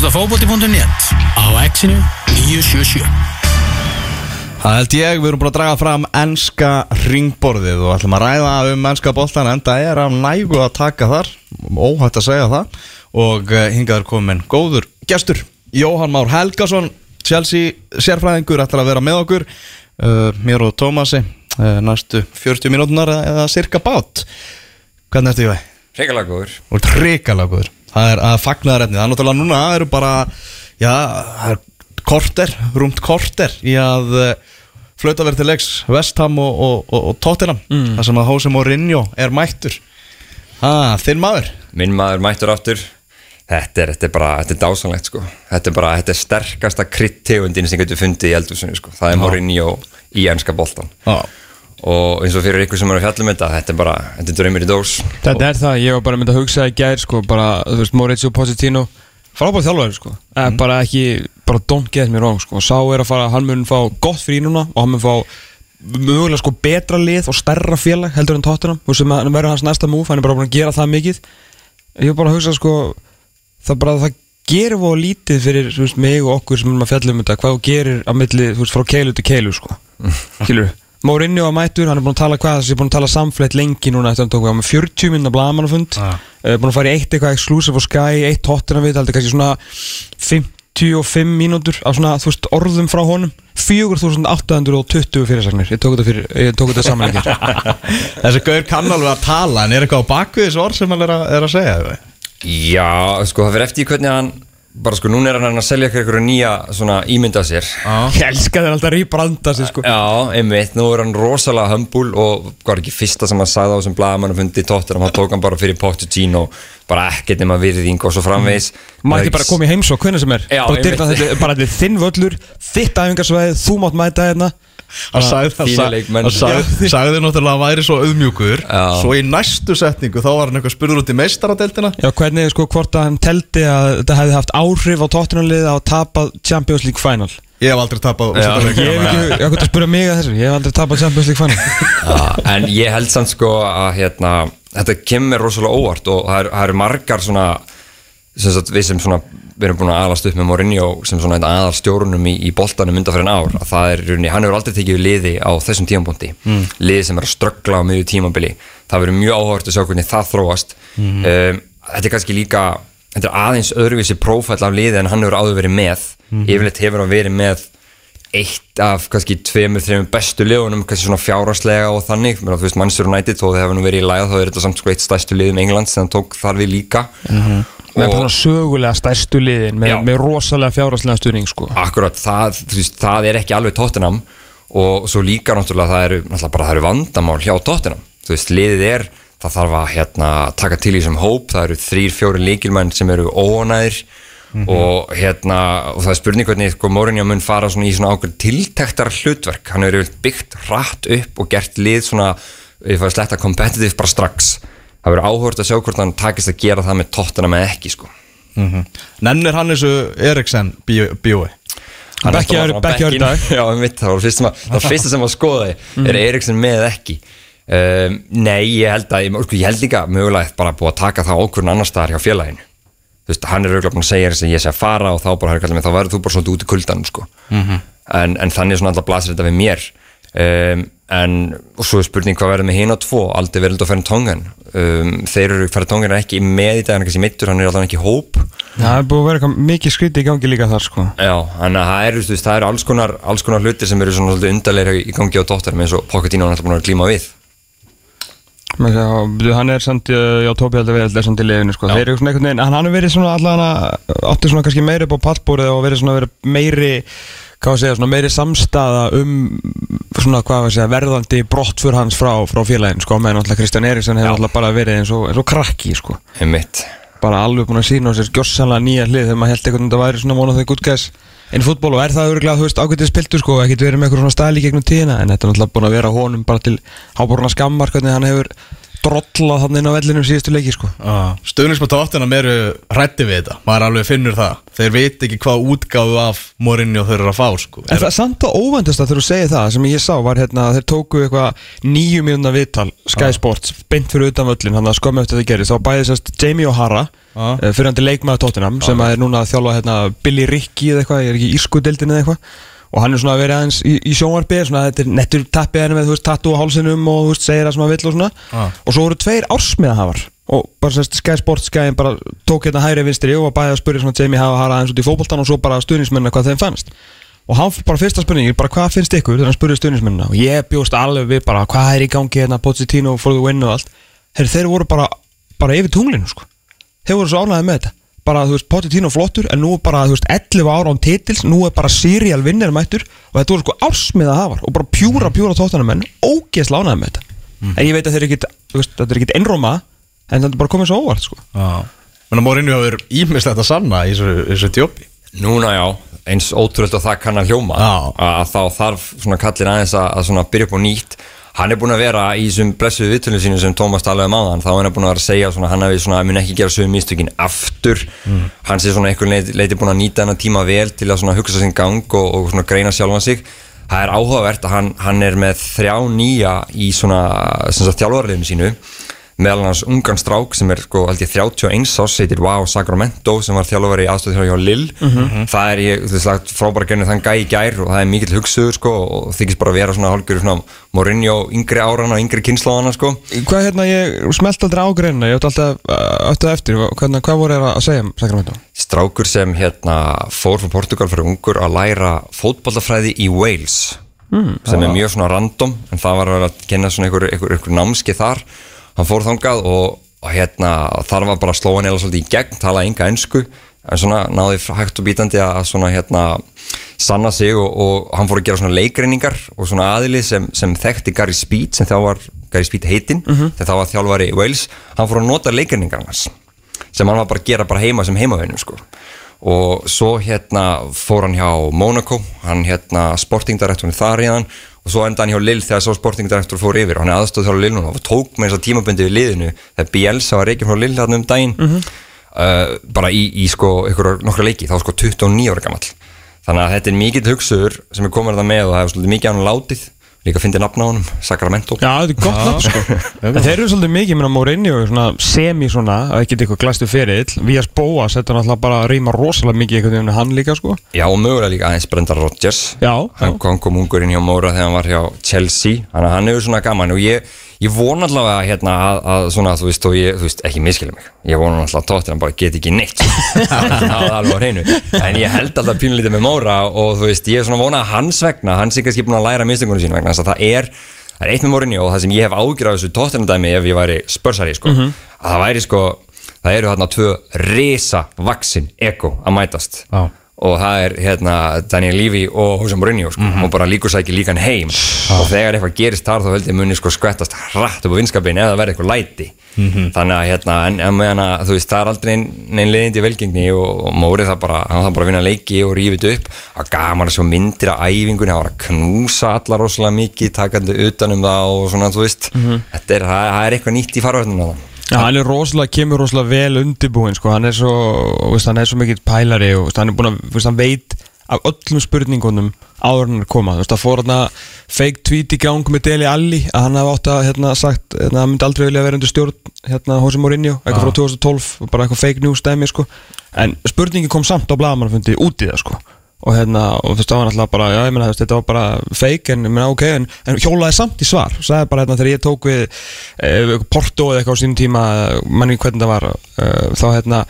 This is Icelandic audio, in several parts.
hlusta fókbóti.net á exinu 977 Það held ég, við erum búin að draga fram ennska ringborðið og ætlum að ræða um ennska boltan en það er af nægu að taka þar óhætt að segja það og uh, hingað er komin góður gestur Jóhann Már Helgason Chelsea sérfræðingur ætlar að vera með okkur uh, mér og Tómasi uh, næstu 40 mínútunar eða cirka bát. Hvernig ertu ég? Reykjalega góður. Og trikalagur Það er að fagna það er náttúrulega núna, það eru bara Já, það er korter, rúmt korter Í að uh, flauta verið til leiks Vestham og, og, og, og Tottenham mm. Það sem að Jose Mourinho er mættur ah, Þinn maður Minn maður mættur aftur Þetta er, þetta er bara, þetta er dásanlegt sko Þetta er bara, þetta er sterkasta kryttegundin sem getur fundið í eldhúsinu sko Það er. Mourinho í ennska boltan ah. Og eins og fyrir ykkur sem eru að fjalla um þetta Þetta er bara, þetta er draumur í dós. Þetta er það, ég var bara myndið að hugsa í gær sko, bara, þú veist, Maurizio Pochettino. Frábært þjálfari, sko, mm. bara ekki bara don't get me wrong, sko, sá er að fara hann mun fá gott frí núna og hann mun fá mögulega sko betra lið og stærra félag heldur en Tottenham, þú veist, sem hann verður hans næsta múf, hann er bara búin að gera það mikið. Ég var bara að hugsa, sko það bara, það gerir voru lítið fyrir, þú veist, mig og okkur sem erum að fjalla um þetta hvað þú gerir að milli, þú veist, frá keilu til keilu, sko, skilur Mourinho að mættur, hann er búin að tala hvað þessi er búin að tala samfleytt lengi núna eftir hann tók við á með 40 minna blagamannafund Ah. uh, búin að fara í eitt eitthvað exclusive á Sky eitt hottina við, heldur kannski svona 55 mínútur af svona, þú veist, orðum frá honum 4820 fyrirsagnir ég tók þetta, fyrir, ég tók þetta saman ekki Þessi gaur kann alveg að tala En er eitthvað á bakvið þessu orð sem hann er að, er að segja? Já, sko það fyrir eftir hvernig hann Bara sko, núna er hann að selja einhverju nýja svona ímynda sér. Ég elska þeir alltaf rýbranda sig sko. Já, einmitt, nú er hann rosalega hömbul og hvað er ekki fyrsta sem hann sagði á þessum blagamann og fundi tóttir, hann tók hann bara fyrir Pochettino bara ekkert nema virðing og svo framvegis. Maður ekki bara koma í heimsók, hvernig sem er? Já, bara, dyrna, þetta, er bara þetta er þinn völlur þitt æfingarsvæð, þú mátt mæta hérna Hann sagði, náttúrulega að væri svo auðmjúkur. Já. Svo í næstu setningu þá var hann eitthvað spurður út í meistaradeildina. Já, hvernig, sko, hvort að hann teldi að þetta hefði haft áhrif á tóttunarlið að tapa Champions League Final? Ég hef aldrei tapað Já. Ég hef ekki, ég hef spura mig að þessu? Ég hef aldrei tapað Champions League Final. Já, en ég held samt sko að hérna, þetta kemur mér rosalega óvart og það eru- það eru margar svona sem sagt, við sem svona við erum búin að alast upp með Mourinho sem svona aðal stjórunum í, í boltanum undan fyrir en ár að það er, hann hefur aldrei tekið liði á þessum tímapunkti. Mm. liði sem er að ströggla á miðju tímabili. Það verður mjög áhört að sjá hvernig það þróast. Um, þetta er kannski líka þetta er aðeins öðruvísi prófæll af liði en hann hefur áður verið með. Yfirleitt hefur hann verið með eitt af kannski tveimur, þreimur bestu liðunum kannski svona fjárhagslega og þannig. Þú veist, Manchester United, þó þið hefur nú verið í læða þá er þetta samt sko eitt stærstu liðum England sem hann tók þar við líka. Með og svona sögulega stærstu liðin Með, með rosalega fjárhagslega stuðning, sko. Akkurat það, veist, það er ekki alveg Tottenham. Og svo líka náttúrulega það eru, náttúrulega bara það eru vandamál hjá Tottenham. Þú veist, liðið er, það þarf að hérna, taka til í sem hóp, það eru þrýr, fjóri líkilmenn sem eru óanæðir og hérna, og það er spurning hvernig sko, Mourinho mun fara svona í svona ákveð tiltektar hlutverk, hann hefur byggt hratt upp og gert lið svona sletta competitive bara strax það verður áhört að sjá hvort hann takist að gera það með Tottenham eða ekki sko Mhm. Nennir hann þessu Eriksen er bekkjaður í bekkinn. dag. Já, mitt, það var fyrst það fyrsta sem að skoða Mm. er Eriksson með ekki um, Nei, ég held að ég, sko, ég held líka mögulega bara búið að taka það ákvörðun annar staðar hjá félaginu Þú veist, hann er auðvitað búin að segja þess að ég sé að fara og þá bara, er kallað mig, þá verður þú bara svona út í kuldanum sko. Mhm. en, en þannig svona alltaf blasir þetta við mér. Um, en og svo er spurning hvað verður með hina tvo aldrei verður þetta að ferja tóngan um, þeir eru ferja tóngan er ekki með í dag hann er kannski mittur, hann er alltaf ekki í hóp. Það er búið að vera mikið skríti í gangi líka þar, sko. Já, að það eru, veist, það eru alls konar, konar hlutir sem eru svona undarleira í gangi á dóttar já, hann er samt, uh, já, Tóbi heldur verið samt í liðinu, sko, þeir eru svona einhvern veginn, hann hefur verið svona allan átti svona kannski meiri upp á pallbúrið og verið svona verið meiri, hvað að segja, svona meiri samstaða um svona, hvað að segja, verðandi brottfur hans frá, frá félagin, sko, meðan alltaf Kristján Eriksson hefur alltaf bara verið eins og, eins og krakki, sko, Einmitt. bara alveg búin að sína á sér gjossanlega nýja hlið þegar maður held veginn að það væri svona one of the í fútból og er það örgulega, þú veist, ágætið spiltu sko, ekkert verið með eitthvað svona stæli gegnum tíðina? En þetta er náttúrulega búin að vera honum bara til háboruna skammar hvernig hann hefur drolla þannig inn á vellinum síðustu leiki sko. Stöðnismenn tóttunum eru hrætti við þetta. Maður alveg finnur það. Þeir veit ekki hvað útgáfu af Mourinho þeir eru að fá sko. En það er samt að óvæntast að þú segir það sem ég sá var hérna þeir tóku eitthvað nýju mínúna viðtal Sky Sports beint fyrir utan völlin hann að skömmu eftir það gerist þá bæði sérst Jamie O'Hara Já. uh, fyrir hann til leikmaður tóttunum sem er núna að þjálfa hérna Billy Ricky eða eitthvað, og hann er svona að vera aðeins í, í sjónvarpi svona þetta er nettur tappið henni með þú veist tattu á hálsinum og þú veist segir það sem hann vill og svona. Já. og svo voru tveir ársmiðahafar. Og bara sérst Sky Sports Sky bara tók hérna hægri vinstri og var bæði að spyrja svona Jamie O'Hara aðeins út í fótboltan og svo bara stuðnismennina hvað þeim fannst. Og hann bara fyrsta spurningi, bara hvað finnst ykkur? Þegar hann spurði stuðnismennina og ég bjóst alveg við bara hvað er í gangi hérna, Pochettino for the win og allt? Her, þeir voru bara, bara yfir tunglinu sko. þeir voru svo ánægði með þetta bara, þú veist, Pochettino flottur en nú er bara, þú veist, 11 ára án titils nú er bara serial vinnir mættur og þetta voru sko ársmiða hafar og bara pjúra, pjúra tóttanamenn, ógeðslega ánægði með þetta. En ég veit að þeir eru ekkit, þú veist, þetta er ekkit einróma en þetta er bara komið svo óvart sko. Menna Mourinho hefur ímislegt að sanna í þessu, þessu djópi. Núna já, eins ótrúlega og það kann að hljóma. Já. að þá þarf svona kallin aðeins að, að svona byrja upp á nýtt hann er búin að vera í þessum blessuðu viðtölinu sínu sem Tómas talaði um áðan. Þá er hann búin að vera að segja svona hann hefði svona mun ekki gera sögum místökin aftur. Hann sé svona einhvern leiti, leiti búin að nýta hennar tíma vel til að svona hugsa sinn gang og, og svona greina sjálfan sig. Það er áhugavert að hann, hann er með þrjá nýja í svona þjálfarliðinu sínu meðal hans ungan strák sem er sko held ég 31 ás heitir Wow Sacramento sem var þjálfari aðstöð hjá Lill það er ég, þú veist, lagt frábæra genið þann gæ í gær og það er mikill hugsuður sko og þykist bara að vera svona hálfgjör svona Mourinho yngri áran og yngri kynnslóðana sko. Hvað hérna, ég smelt aldrei á greinina ég átti alltaf uh, alltaf eftir. Hvað, hvað voru þeir að segja um Sacramento? strákur sem hérna fór frá Portugal fyrir ungur að læra fótballafræði í Wales sem er mjög svona random en það var að kenna svona einhver, einhver, einhver námski þar hann fór þangað og, og hérna þar var bara að slóa hann eða svolítið í gegn talaði enga ensku en svona náði hægt og bítandi að svona hérna sanna sig og, og hann fór að gera svona leikreiningar og svona aðili sem, sem þekkti Gary Speed sem þá var Gary Speed heitinn þegar þá var þjálfari Wales hann fór að nota leikreiningar hans sem hann var bara að gera bara heima sem heimavinnum sko og svo hérna fór hann hjá Monaco hann hérna sportingdirektorinn þar í hann og svo enda hann hjá Lill þegar svo sportingdirektor fór yfir. Og hann er aðstóð hjá Lill og tók með þess að tímabundi við liðinu þegar Bielsa var reykjum frá Lill þarna um daginn. Uh, bara í, í sko ykkur nokkra leiki, þá sko 29 ára gamall. Þannig að þetta er mikill hugsuður sem er komin að það með og það er svolítið mikið á hann látið líka að fyndi nafna á honum, Sacramento. Já, þetta er gott nafn sko. Þeir eru svolítið mikið, minna Mourinho er svona semi svona, að ekki eitthvað glæstu ferill. Vías Bóa setja náttúrulega bara að reyma rosalega mikið einhvern veginn hann líka sko. Já, og mögulega líka aðeins Brenda Rodgers. Já, hann já. kom, kom ungur inn hjá Móra þegar hann var hjá Chelsea. Þannig að hann hefur svona gaman. Og ég, ég vona allavega hérna að, að svona þú veist, ég, þú veist, ekki miskilja mig. Ég vona allavega að tóttir bara get ekki neitt það er alveg á hreinu. En ég held alltaf pínlítið með Móra og þú veist, ég er svona vona að hans vegna hann sé kannski búin að læra mistingunum sín vegna það er það er eitt með Mórinni og það sem ég hef ágjur af þessu tóttirnadæmi ef ég væri spörsari sko, að það væri sko það eru hérna tvö risa vaksin eko að mætast. Já. Og það er hérna Daniel Levy og Jose Mourinho sko, og bara líkur sækir líkan heim. Og þegar eitthvað gerist þar þá held ég muni sko skvettast hratt upp á vinskapin eða verði eitthvað læti. Þannig að hérna en, en meðan að þú veist það er aldrei neinn nein leiðindi velgengni og, og Móri það bara hann það bara að vinna leiki og rífið upp. Að gaman að sjá myndir af æfingunni það var að knúsa allar rosalega mikið takandi utanum það og svona þú veist. Þetta er, það, það er eitthvað nýtt í farvörnum það Já, hann er rosalega, kemur rosalega vel undirbúinn sko, hann er svo, veist, hann er svo mikill pælari og veist, hann er búin að, veist, hann veit af öllum spurningunum áður hann er að koma, þú veist, það fór hann að fake tweet í gang með Deli Alli að hann hafa átt að, hérna, sagt, hérna, hann myndi aldrei vilja vera undir stjórn, hérna, Jose Mourinho eitthvað frá 2012, bara eitthvað fake news dæmi, sko, en spurningin kom samt á blagamannafundi út í það, sko og hérna, og þú veist, það var náttúrulega bara, já, ég meina, þetta var bara fake, en, ég meina, ok, en, en hjólaði samt í svar, sagði bara, hérna, þegar ég tók við e, Porto eða eitthvað á sínum tíma, manni hvernig það var, e, þá, hérna,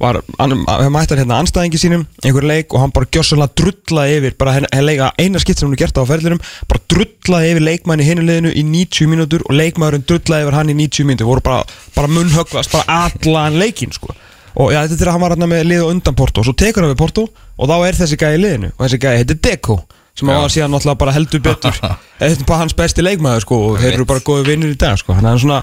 var, hann, mættar hérna anstæðingi sínum, einhver leik, og hann bara gjössalega drullaði yfir, bara henn leika eina skitt sem hann er gert á ferðlirum, bara drullaði yfir leikmanni hinuleginu í 90 mínútur og leikmaðurinn drullaði yfir hann í 90 mínútur, voru bara, bara og já, þetta er þegar hann var hérna með lið og undan Porto og svo tekur hann við Porto og þá er þessi gæði í liðinu. Og þessi gæði heitir Deco sem var síðan náttúrulega bara heldur betur. Þetta er bara hans besti leikmaður sko og þeir eru bara góði vinnir í dag sko. Hann er svona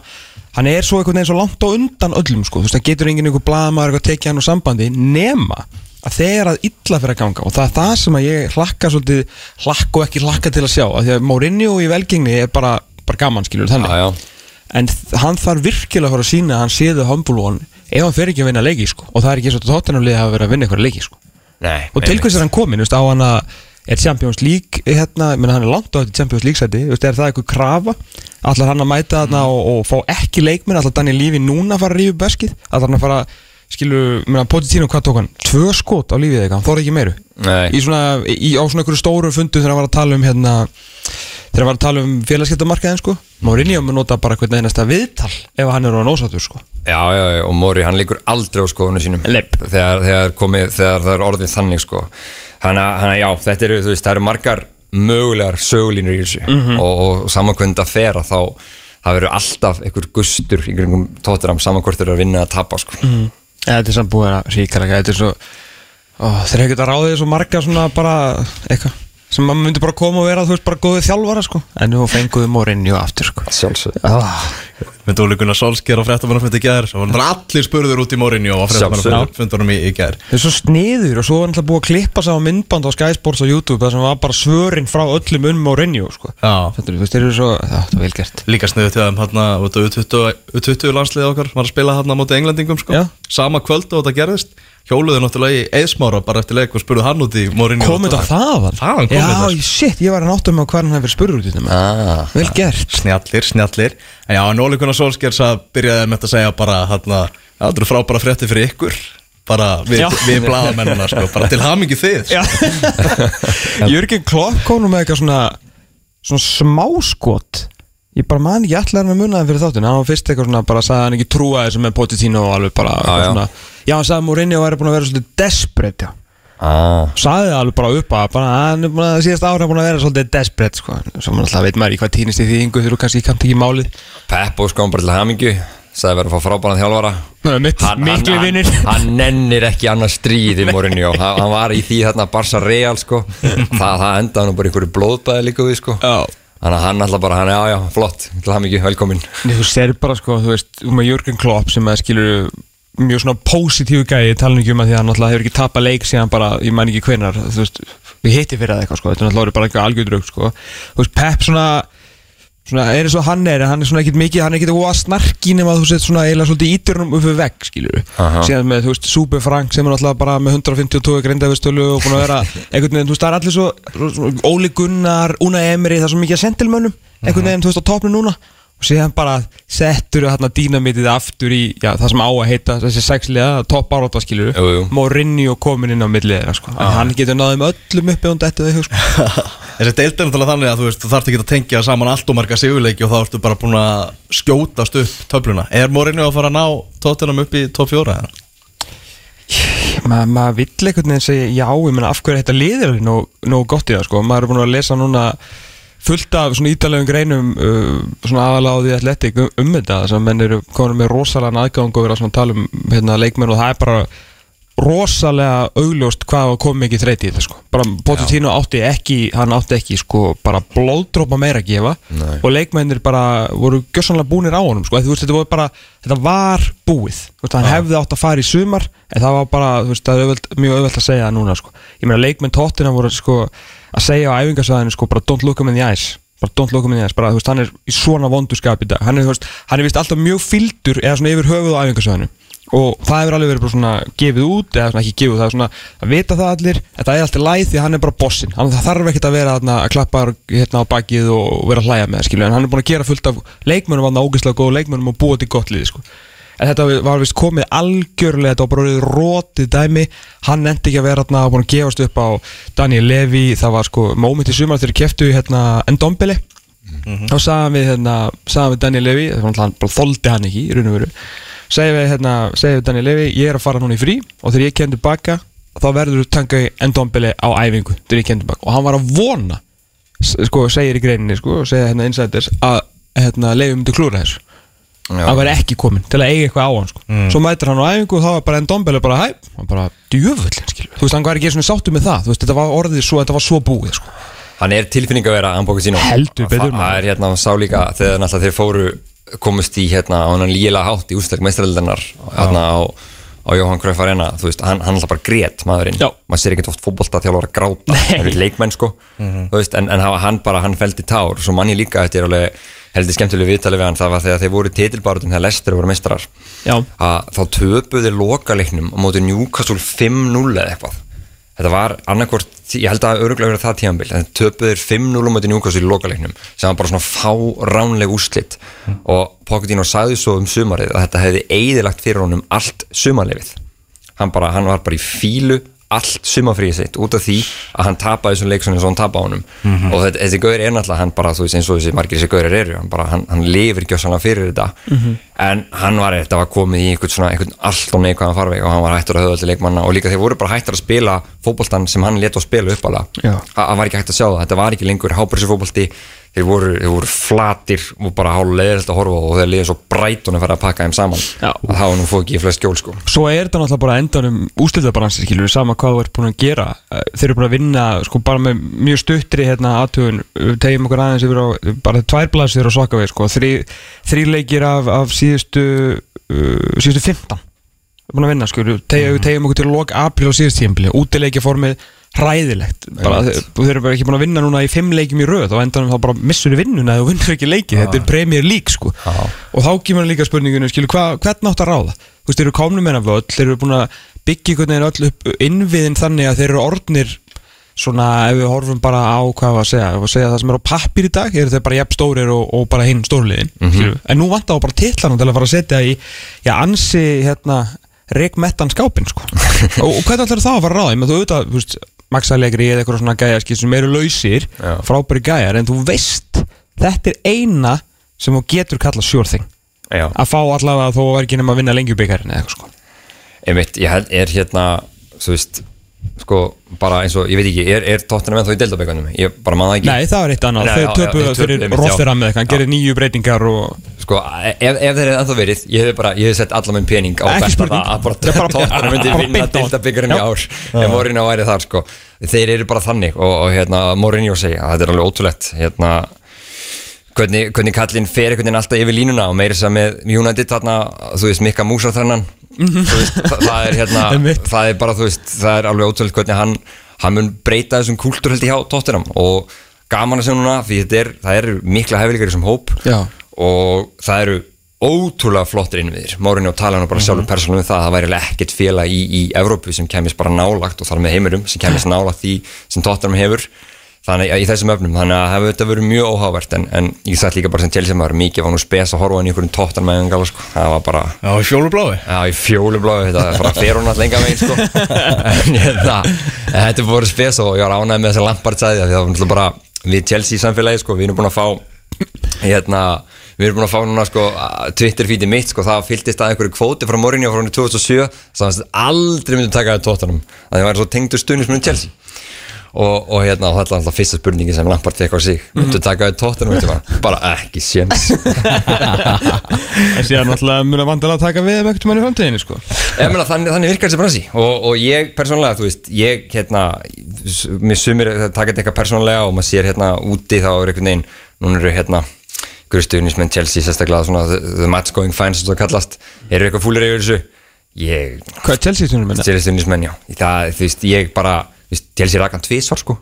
hann er svo einhvern veginn svo langt á undan öllum sko. Þú veist það getur enginn einhver blaðmaður eitthvað tekið hann úr sambandi nema að þegar að illa fyrir að ganga. Og það er það sem að ég hlakka svolítið hlakka og ekki hlakka til að sjá að því að Mourinho í velgengni er bara, bara gaman skilur þannig. Já, já. En hann þarf virkilega að fara að sína að hann séðu humble one ef hann fer ekki að vinna leiki sko. og það er ekki eins og tóttunarliði hafa verið að vinna eitthvað leiki sko. Nei, og til hvers er hann komin, veist, á hann að er Champions League hérna, hann er langt á þetta Champions League sæti, veist, er það eitthvað krafa? Allar hann að mæta þarna og, og fá ekki leikmenn, allar Daniel Lífi núna að fara að rífa beskið, allar hann að fara skilu, menna Pochettino, hvað tók hann? Tvö skot á lífið eitthvað, hann þóra ekki meiru í svona, í, á svona einhverju stóru fundu þegar hann var að tala um hérna þegar hann var að tala um félagskiptamarkaðin sko Mourinho mun nota bara hvernig einasta viðtal ef hann er á nósatur sko Já, já, já, og Mori, hann líkur aldrei á skoðunum sínum þegar, þegar, komið, þegar það er orðið þannig sko. hann að, já, þetta eru, þú veist, það eru margar mögulegar sögulínur í þessu Mhm. og, og samankvönd að fera þá það verður alltaf einhver gustur í kringum tótturam samankvort eru að vinna að tapa sko. mm. Þetta er samt búið að ríkara Þetta er svo ó, Þeir hefur getað ráðið svo marga svona bara eitthvað sem maður myndi bara koma og vera þú veist bara góðið þjálfara sko. En nú fenguðum Mourinho aftur sko. Sjálfsög ah. Með Dóli Solskjær á fréttamannafund í gær og allir spurður út í Mourinho á fréttamannafundunum í, í gær. Það er svo sniður og svo var náttúrulega búið að klippa sig á myndband á Sky Sports á YouTube það sem var bara svörin frá öllum um Mourinho sko. Er, þú veist, þeir eru svo, það var vel gert. Líka sniðið til þeim hérna U20 landslið okkar var að spila hérna á móti englendingum sko. Sama kvöld og þetta gerðist Hjóluðu náttúrulega í eðsmára bara eftir leik og spurðu hann út í Mourinho Komið þetta þaðan? Þaðan kom Já, þetta. shit, ég var að náttum með hvað hann hefur verið spurður út í þetta ah. Vel gert. Snjallir, snjallir. En já, Nóli Gunnar Solskjær sað byrjaði með þetta að segja bara hérna, já, þetta eru frábæra frétti fyrir ykkur. Bara við, Já. við blaðamennina sko, bara til hamingi þið. Já. Jörgen Klopp kom nú með eitthvað svona svona smáskot ég bara man ekki allar hann að munna það fyrir þáttin hann var fyrst eitthvað svona, bara sagði hann ekki trúa þessu með Pochettino og alveg bara eitthvað já. svona já, hann sagði Mourinho væri búin að vera svolítið desperate, já Ah. sagði það alveg bara upp að bara, hann er búin að síðast ára búin að vera svolítið desperate sko. svo mann alltaf veit maður í hvað týnist í þýðingu þú kannski kannt ekki málið Pep og sko bara til hamingju sagði verið að fá frábæran þjálfara hann, vinnir hann nennir ekki annað stríð í Mourinho hann, hann var í því þarna Barca Real sko. það, það endaði nú bara einhverju blóðbæði líka við sko. Já. Þannig að hann alltaf bara, hann, já já, flott til hamingju, velkomin Nei, þú ser bara sko, þú veist, um að Jörgen Klopp sem að skilur mjög svona pósitífu gæði, ég tala ekki um að því að hann náttúrulega hefur ekki tapað leik síðan bara, ég mæn ekki hvenar þú veist, við hitti fyrir það eitthvað sko þetta er náttúrulega bara eitthvað algjördraug sko. Þú veist, Pep svona, svona er eins og hann er, hann er svona ekkit mikið, hann er ekkit óa snarki nema að þú sett svona eiginlega svolítið ítirunum upp við vegg, skilur Aha. síðan með, þú veist, Súbe Frank sem er náttúrulega bara með 152 grindafistölu og búin að vera einhvern veginn, þú veist, það er allir svo, Óli Gunnar, Una Emery, það er svo mikið að sentilmönnum, einhvern veginn, þú veist, á topnu núna og síðan bara settur hérna dýnamitið aftur í, já, það sem á að heita þessi sexliða, topp áráta skilur jú. Mourinho komin inn á millið þeirra, sko. En hann getur náðum öllum uppi og þetta þau, sko. Þessi deild er náttúrulega þannig að þú veist, þú þarft ekki að tengja saman allt og marga sigurleiki og þá ertu bara búin að skjótast upp töfluna. Er Mourinho að fara að ná tóttunum upp í top 4? Ma, maður vill einhvern veginn segja já, ég meina af hverju þetta liðir alveg nóg, nóg gott í það sko, maður er búin að lesa núna fullt af svona ítalegum greinum uh, svona því atletik um, um þetta, þess að menn eru komin með rosalega aðgang og vera svona að tala um hérna, leikmenn og það er bara rosalega augljóst hvað kom mikið þreyti í þetta sko, bara Pochettino átti ekki hann átti ekki sko bara blóðdrópa meira að gefa. Nei. og leikmennir bara voru gjössanlega búnir á honum sko, veist, þetta var bara, þetta var búið. Veist, hann hefði átt að fara í sumar en það var bara, veist, öðvöld, mjög öðvöld að segja það núna sko, ég meina leikmenn tóttina voru sko að segja á æfingarsvæðinu sko bara don't look him in the eyes. Bara don't look him in the eyes, bara þú veist, hann er í svona vonduskap í dag, hann er, hann er vist alltaf mjög fyldur eða svona yfir höfuð á æfingarsvæðinu og það hefur alveg verið bara svona gefið út eða svona ekki gefið það er svona að vita það allir en það er alltaf læð því að hann er bara bossin hann þarf ekkert að vera að klappa hérna á bakið og vera að hlæja með það, skilju en hann er búin að gera fullt af leikmönum hann ógeðslega góð leikmönum og búa til gott liði sko. en þetta var vist komið algjörlega þetta var bara orðið rótið dæmi. Hann endi ekki að vera þarna búin að gefast upp á Daniel Levy, það var sko moment í sumar þegar keftu hérna Endombele þá sagðum við, hérna, sagðum við Hann hann og segja við, hérna, segja við Daniel Levy ég er að fara núna í frí og þegar ég kem tilbaka þá verður þú tanga í endombili á æfingu þegar ég kem tilbaka og hann var að vona sko, segir í greininni sko, segja hérna insiders að hérna, Levy myndi klúra þessu Já. hann var ekki komin til að eiga eitthvað á hann sko. svo mætir hann á æfingu og þá var bara endombili bara hæ, hann bara djöfullin þú veist, hann var ekki svona sáttu með það veist, þetta var orðið svo, þetta var svo búið sko. hann er tilfinning að vera Ambóka sín Heldur betur, maður. hérna, hann þegar þeir fóru komust í hérna á hann lígilega hátt í úrstak mestraldarinnar hérna á, á Jóhann Cruyff Arena. Þú veist, hann, hann alltaf bara grét maðurinn. Já. maður sér ekkert oft fótbolta þjálfur að gráta það eru leikmenn sko. Þú veist, en, en hann bara, hann feldi tár. Svo mann ég líka, þetta er alveg heldur skemmtileg viðtalið við hann. Það var þegar þeir voru titilbarutum þegar Lester voru að þá töpuði lokaleiknum á móti Newcastle 5-0 eða eitthvað þetta var annarkvort, ég held að öruglega verið það tíðanbíl, en töpuðir 5-0 á móti Newcastle í lokaleiknum sem var bara svona fáránleg úrslit. Og Pochettino sagði svo um sumarið að þetta hefði eigðilagt fyrir honum allt sumarlefið hann, bara, hann var bara í fílu allt sumarfríið sitt út af því að hann tapaði þessum leiksunum eins og hann tapaði honum. Og þetta, þessi gaur er náttúrulega hann bara þú veist eins og þessi margir þessi gaurir eru hann, bara, hann, hann lifir gjössanlega fyrir þetta. En hann var þetta var komið í einhvern svona einhvern allt og neikvæðan farveg og hann var hættur að höfða til leikmanna og líka þeir voru bara hættur að spila fótboltan sem hann leta að spila upp alveg. Hann var ekki hægt að sjá það, þetta var ekki lengur hábærsir fótbolti þeir voru, þeir voru flatir og bara hálf leðilt að horfa og þeir liðið svo brætun að fara að pakka þeim saman Já. að það var nú fóð ekki í flest skjól sko. Svo er þetta náttúrulega bara endanum úslitabalansi skilur sama hvað þú ert búin að gera. Eh, Þeir eru bara að vinna sko bara með mjög stuttri hérna aðtugun tegjum okkur aðeins yfir á bara tvær blaðsir og svaka við sko. Þrý, þrý leikir af, af síðustu uh, síðustu 15 búin að vinna sko tegjum, tegjum okkur til lok april og síðust tímpli útileikja formið hræðilegt. Bara, þeir, eru bara ekki búin að vinna núna í fimm leikjum í röð og endanum þá bara missur þið vinnuna eða þú vinnur ekki leiki, þetta er Premier League sko. Og þá kemur líka spurningunum skilu, hva, hvern átt að ráða? Þú veist, þeir eru komnum meina völl, þeir eru búin að byggja einhvern veginn öll upp innviðin þannig að þeir eru orðnir svona ef við horfum bara á hvað að segja við segja það sem er á pappir í dag eru þeir bara jafn stórir og, og bara hinn stórliðin mm en nú vantar á bara titlanum til að fara að setja í já, ansi hérna reikmettan skápin sko. og, og hvernig ætlar þá að fara að ráða? Ég meina, þú auðvitað, þú Maxalegri eða eitthvað svona gæjaskið sem eru lausir frábæri gæjar, en þú veist þetta er eina sem þú getur kallað sure thing Já. að fá allavega að vera ekki nema að vinna lengjubikarin eða eitthvað sko. Einmitt, ég held, er hérna þú veist, sko, bara eins og ég veit ekki, er, er tóttina með þá í deildabækanum ég bara maður ekki. Nei, það var eitt annað, þeir töpuðu fyrir. Rotherham eða eitthvað, hann gerir nýju breytingar og sko, ef, ef þeir hefði ennþá verið ég hef bara, ég hef sett allan minn pening á besta það að bara er tóttina myndi vinna á. deildabækarinn í ár. Ef Mourinho væri þar, sko. Þeir eru bara þannig og, og hérna, Mourinho segja að þetta er alveg ótrúlegt hérna hvernig, hvernig kallinn fer einhvern veginn alltaf yfir línuna og meira að með United þarna, þú veist, Mikka Músa þennan veist, það, það er hérna það er bara, þú veist, það er alveg ótrúlega hvernig hann, hann mun breyta þessum kúltúr held ég hjá Tottenham. Og gaman að segja núna því þetta er, það eru mikla hefðilegar í þessum hóp. Já. og það eru ótrúlega flottir innviðir. Mourinho tala hann bara sjálfur persónum um það að það væri ekkert félag í, í Evrópu sem kemist bara nálagt og þar með heimurum sem kemist nálagt því sem Tottenham hefur þannig að í þessum öfnum þannig að það hefur þetta verið mjög óhávert en, en ég sætt líka bara sem Chelsea maður mikið var nú spes að horfa hann í einhverjum Tottenham með engala sko. það var bara Já, fjólubláði Já, í fjólubláðu, þetta er bara fer hún alltaf lenga megin, sko. En hérna, þetta er bara spes og ég var ánægð með þessa Lampard sæði Því það var bara, við Chelsea samfélagi, sko. Við erum búin að fá, hérna Við erum búin að fá núna, sko, Twitter-feedi mitt, sko. Það fylltist að einhverju kvóti frá Mourinho frá hann í 2007 Það var aldrei myndum taka það tóttanum Það var svo tengdur stuðnismunum Chelsea Og, og hérna, þetta er alltaf fyrsta spurningi sem Lampard fekk á sig. Myndu taka það tóttanum, bara, bara ekki séns. En síðan náttúrulega mjög vandilega að taka við um ekkert mann í framtíðinni sko. Ég meina, þannig, þannig virkar þessi bransi og, og ég persónlega, þú veist, ég hérna, mér sumir taka þetta eitthvað persónlega og maður sér hérna úti þá er einhvern veginn, núna eru hérna gruðstuðnismenn Chelsea sérstaklega svona the, match going fine sem það kallast. Eru eitthvað fúlir yfir þessu? Ég, Hvað er Chelsea stundum minna? Chelsea stuðnismenn, já. Það, þú veist, ég bara, veist, Chelsea rakan tvísvar sko.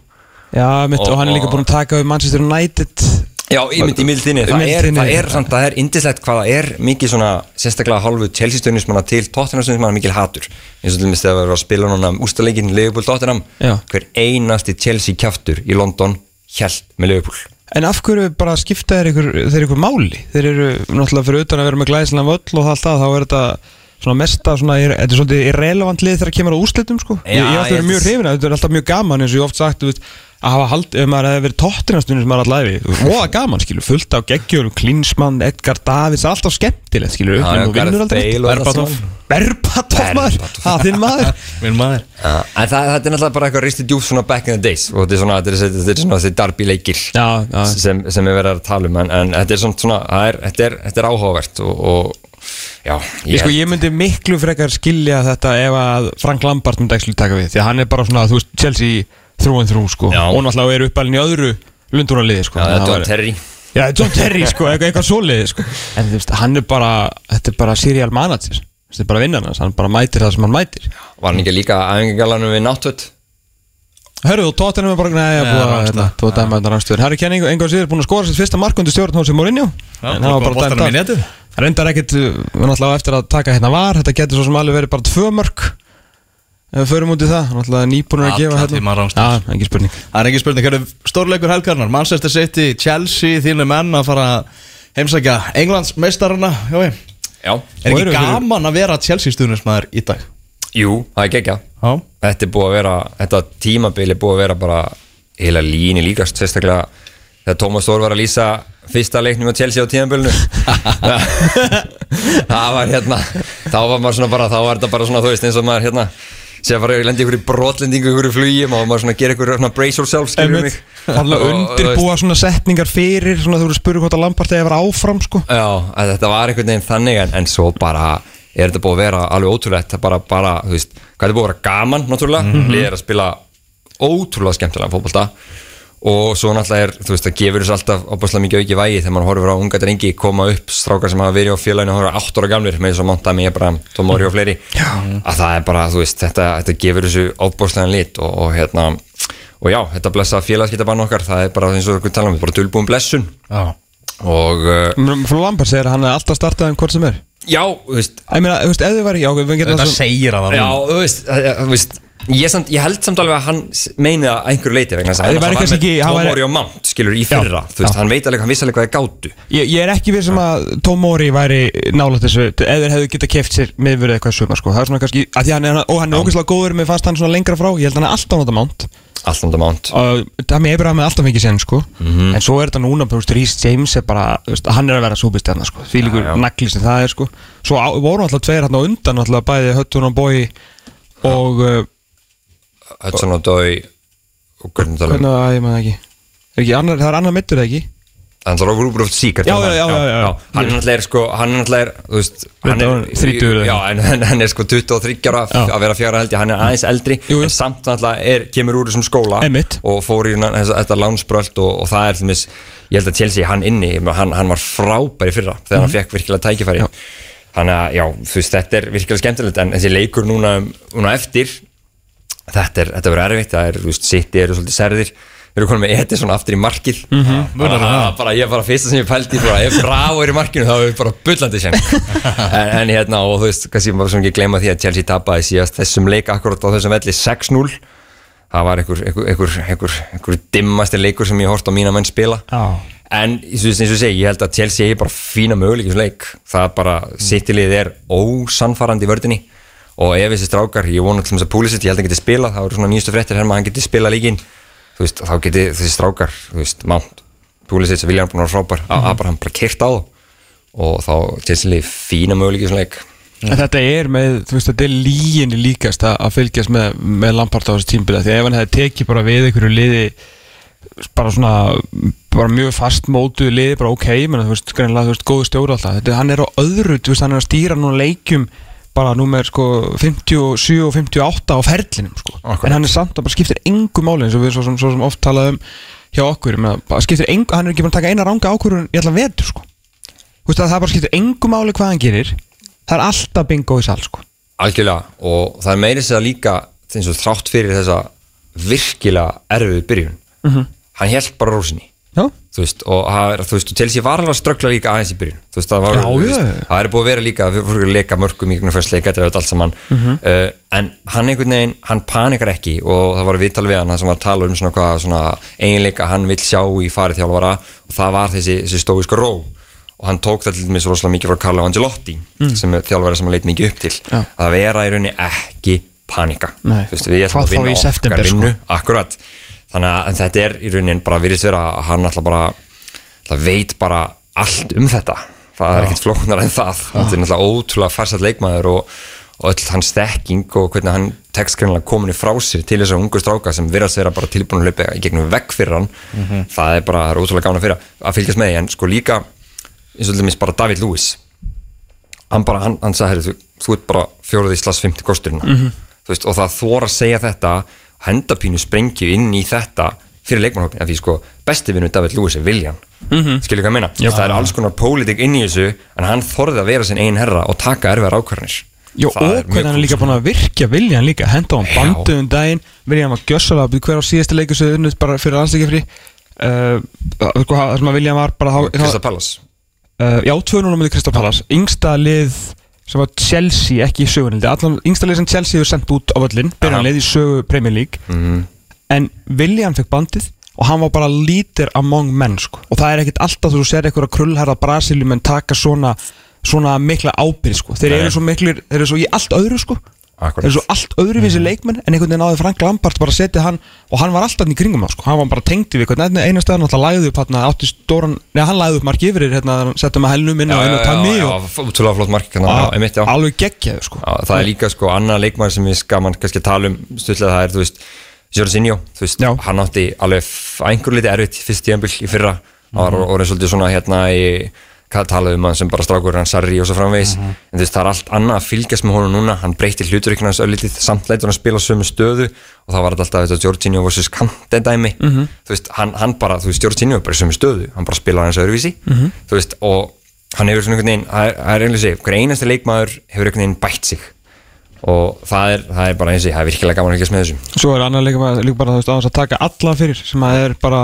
Já, mitt, og, Og- hann er líka búin að taka við Manchester United. Já, í mynd í mildinni, það, er, það er samt, það er indislegt hvað það er mikið svona, sérstaklega hálfu Chelsea stundismanna til Tottenham stundismanna mikil hatur. Eins og til dæmis þegar við erum að spila núna ústaleikin Liverpool Tottenham, Já. hver einasti Chelsea kjaftur í London hjælt með Liverpool. En af hverju bara skipta þeir ykkur, þeir ykkur máli? Þeir eru náttúrulega fyrir utan að vera með glæslan völl og allt það, þá er þetta svona mesta, svona, er, þetta er svolítið irrelevant lið þegar kemur á úrslitum sko. Já, Ég, ég ætti að vera mjög hrifin að þetta er alltaf mjög gaman eins og ég oft sagt, þú veist að hafa hald, ef maður hefði verið tóttinastunni sem maður alltaf við, voða gaman, skilur, fullt á geggjölum, Klinsmann, Edgar Davids alltaf skemmtilegt, skilur, Já, já, og vinnur og þetta Berbatov, maður, það þinn maður. Minn maður. En það, þetta er náttúrulega bara eitthvað risti djúf svona back in the days og þetta er svona, þetta er, þetta er svona þessi Já, já. sem, sem er verið að tala um en, en þetta er svona, svona það er, þetta, er, þetta er áhugavert og, og já, Ég, sko, ég myndi miklu frekar skilja þetta ef að Frank Lampard myndi ekki taka við því að hann er bara svona, þú veist, Chelsea þrú en þrú, sko, og náttúrulega er uppalinn í öðru lundunarliði, sko. Já, var Terry. Já, John Terry, sko, eitthvað, svoleiði, sko. En þú veist, hann er bara, þetta er bara serial manager. Þetta er bara vinnan hann bara mætir það sem hann mætir. Var hann ekki líka æfingalanum við Náttútt? Hörru, og Tottenham er bara, nei, ég er búið að, rangstöð. hérna, þú það. Það reyndar ekkit, uh, við náttúrulega eftir að taka hérna var Þetta getur svo sem alveg verið bara tvö mörk. Ef við förum út í það, náttúrulega nýbúinur að gefa hérna. rangstöð. Já, ekki spurning. Það er ekki spurning, hverju stórleikur helgarnar Manchester City, Chelsea, þínu menn að fara heimsækja Englands meistarana Jói, Já, er ekki eru fyrir- gaman að vera Chelsea stuðnismæður í dag? jú, það er gekkja Já, Þetta er búið að vera, þetta tímabil er búið að vera bara heila líni líkast sérstaklega þegar Tómas Þór var að lýsa fyrsta leiknum á Chelsea á tímabilinu. Það var hérna þá var maður svona bara, þá var þetta bara svona þú veist eins og maður hérna að fara að lendi ykkur í brotlendingu ykkur í flugi, maður maður svona gera ykkur svona brace yourself, skilur mig? Þannig að Og- og, undirbúa svona setningar fyrir Svona þú eru að spura hvort að Lampart eða vera áfram sko. Já, þetta var einhvern veginn þannig en, en svo bara er þetta búið að vera alveg ótrúlegt. Það bara, bara, þú veist, hvað er búið að vera gaman náttúrulega, mm -hmm. er að spila ótrúlega skemmtilega fótbolta og svo náttúrulega er, þú veist, það gefur þessu alltaf opaslega mikið auki vægi þegar mann horfir á unga drengi koma upp, strákar sem hafa verið á félaginu og horfir átt ára gamlir, með þess að monta mig bara Tómóri og fleiri, Já. að það er bara þú veist, þetta, þetta gefur þessu opaslega lit og, og hérna, og já þetta blessa félagskiptabann okkar, það er bara eins og við tala um, bara dulbúin blessun. Já. Og uh, Frá Lampart segir að hann er alltaf startað en hvort sem er. Já, þú veist. Ég meina, þú veist, ef þið væri, já, við getum Þetta það segir að það Já, þú veist, þú veist Ég, samt, ég held samt alveg að hann meini það að einhverju leiti vegna þess að hann var með Tomori og Mount skilur í fyrra þú veist, já. hann veit alveg, hann vissi alveg hvað er gátu Ég, ég er ekki við sem að Tómóri væri nálægt þessu eða hefðu getað keft sér miðvörið eitthvað suma sko. það er svona kannski, að því hann er, og hann er ógeðslega góður mér fannst hann svona lengra frá, ég held hann er alltaf nota mánt allt um þetta Mount og það með Abraham er alltaf mikið sen sko. en svo er þetta núna, þú veist, Rhys James er bara, veist, hann er að vera súbistjarna sko. því líkur Já, já. er sko. voru alltaf tveir hann á undan alltaf bæði Höttun og Bói og uh, Hudson og Dói og hvernig tala hvernig að ég maður ekki. Er ekki annar, það er annar mittur ekki? Hann þarf að Rúbrúft Síkart Já, já, já, já, já. hann er náttúrulega er sko hann er náttúrulega er, þú veist hann er, var þrítugur eða? Já, en hann, er sko 23 ára að vera fjara held ég, hann er aðeins eldri en samt náttúrulega er, kemur úr þessum skóla og fór í þetta lánsbröld og, það er til mis, ég held að Chelsea hann inni, hann, hann var frábæri fyrra þegar Mhm. hann fekk virkilega tækifæri. Þannig að já, þú veist, þetta er virkilega skemmtilegt en þessi leikur núna, núna eftir þetta er, þetta verður erfitt það er, þú veist, City eru svolítið serðir við erum konum með Edison aftur í markið. Mm. -hmm. bara, bara, ég bara fyrsta sem ég pældi bara, ef Bravo er í markinu þá er við bara bullandi sem. En, en hérna, og þú veist, kannski maður sem ekki gleyma því að Chelsea tapaði síðast þessum leik akkurat á þessum velli 6-0 það var einhver, einhver, einhver, einhver, einhver dimmasti leikur sem ég hort á mína menn spila. Já. en eins og eins og ég segi, ég held að Chelsea er bara fína möguleikis leik. Það bara, sittilið er ósannfarandi í vördinni og ef þessi strákar, ég vona þess að Púlisitt ég held að hann geti spila, það voru svona nýjustu fréttir hérna að hann geti spila líkin, þú veist, þá geti þessi strákar, þú veist, Mount búin að vera frábær, mm -hmm. Abraham bara kyrt á og þá lið fína möguleikis leik. En þetta er með, þú veist, þetta er líginni líkast að, fylgjast með, með Lampard á þessu tímbila því ef hann hefði tekið bara við einhverju liði bara svona bara mjög fast mótuðu liði, bara ok menn, þú veist, að bara númer sko 57 og 58 á ferlinum sko. Akkurat. en hann er samt að bara skiptir engu máli eins og við svo sem, svo sem oft talaðum hjá okkur, ég bara engu hann er ekki búin að taka eina ranga ákvörðun í allan vetur sko. Þú veist, að það bara skiptir engu máli hvað hann gerir það er alltaf bingo í sal sko. Algjörlega og það er meiri sér líka eins og þrátt fyrir þessa virkilega erfið byrjun Mhm. hann held bara rósinni Já, þú veist, og er, þú veist, Chelsea var alveg að ströggla líka aðeins í byrjun þú veist, það var, Já, þú veist, það er búið að vera líka við fórum að leika mörgum í einhvern fyrst leika þetta er allt saman Mhm. uh, en hann einhvern veginn, hann panikar ekki og það var viðtal við hann það sem var að tala um svona hvað svona eiginleika hann vill sjá í farið þjálfara og það var þessi, þessi stóiska ró og hann tók það til dæmis rosalega mikið frá Carlo Angelotti sem er þjálfari sem hann leit mikið upp til Mm. Já. að vera í rauninni ekki panika Nei. Þú veist, við Hvað að vinna okkar sko? vinnu akkurat þannig að þetta er í rauninni bara virðist vera að hann alltaf bara það veit bara allt um þetta. Það er ekkert flóknar en það. Þetta er náttúrulega ótrúlega farsat leikmaður og, og öll hans þekking og hvernig hann tekstgrænilega komin í frá sér til þess að ungu stráka sem virðast vera bara tilbúin að hlaupa í gegnum vekk fyrir hann. Það er bara, það er ótrúlega gána fyrir að fylgjast með en sko líka eins og dæmis bara David Lewis. Hann bara, hann, hann sagði, þú, þú ert bara fjóruð í slags 50 kosturina Mhm. þú veist, og það þóra að segja þetta hendapínu sprengju inn í þetta fyrir leikmannhópin, af því sko besti vinnu David Lewis er Viljan mm -hmm. skilur hvað ég meina, það er alls konar pólitik inn í þessu en hann þorði að vera sinn einn herra og taka erfiðar ákvarðanir. Já, Það og er hvernig hann er líka sko. búin að virkja Viljan líka, henda á hann Já. bandu um daginn. Viljan var gjössalega að byrja hver á síðasta leikur sem unnið bara fyrir landsleikafri uh, sko, það sem að Viljan var bara þá- Krista Pallas uh, Já, 2-0 á myndi Kristaf Pallas Yngsta lið sem var Chelsea, ekki í sögunildi Allan, Yngsta lið sem Chelsea hefur sendt út á völlin Byrjanlið í sögu Premier League Mhm. En Viljan fekk bandið og hann var bara lítir among menn sko. og það er ekkit alltaf þú sér einhverja krullherra Brasiljum en taka svona svona mikla ábyrð sko. þeir Nei. eru svo miklir, þeir eru svo í allt öðru sko. Akkurat. eru svo allt öðruvísi leikmenn en einhvern veginn náði Frank Lampard bara setja hann og hann var alltaf í kringum sko. hann var bara einhvern veginn eina stæðan alltaf lagði upp hann átti stóran, neða hann lagði upp marki yfir hérna, setja með helnum inn og og og já, útrúlega flott mark hérna, já. alveg geggjaðu sko. Það er líka sko annað leikmæður sem við skaman kannski tala um stutlega það er, þú veist, Jorginho, þú veist, Já. hann átti alveg einhver liti erfitt fyrst tíðanbill í fyrra mm -hmm. og orðið svolítið svona hérna í talaðu um hann sem bara strákur hann Sarri og svo framvegis, en þú veist, það er allt annað að fylgjast með honum núna, hann breytti hluturikna hans öllítið, samt leitur hann að spila sömu stöðu. Og það var alltaf þetta Jorginho vs. Kante dæmi, þú veist, hann, hann bara, þú veist, Jorginho er bara sömu stöðu, hann bara spila hans öðruvísi, þú veist, og hann hefur svona einhvern veginn, það er, er sig, hver einasti leikmaður hefur einhvern veginn bætt sig og það er, það er bara eins og það er virkilega gaman að fylgjast með þessum Svo er annar líka, líka bara veist, að taka alla fyrir sem að er bara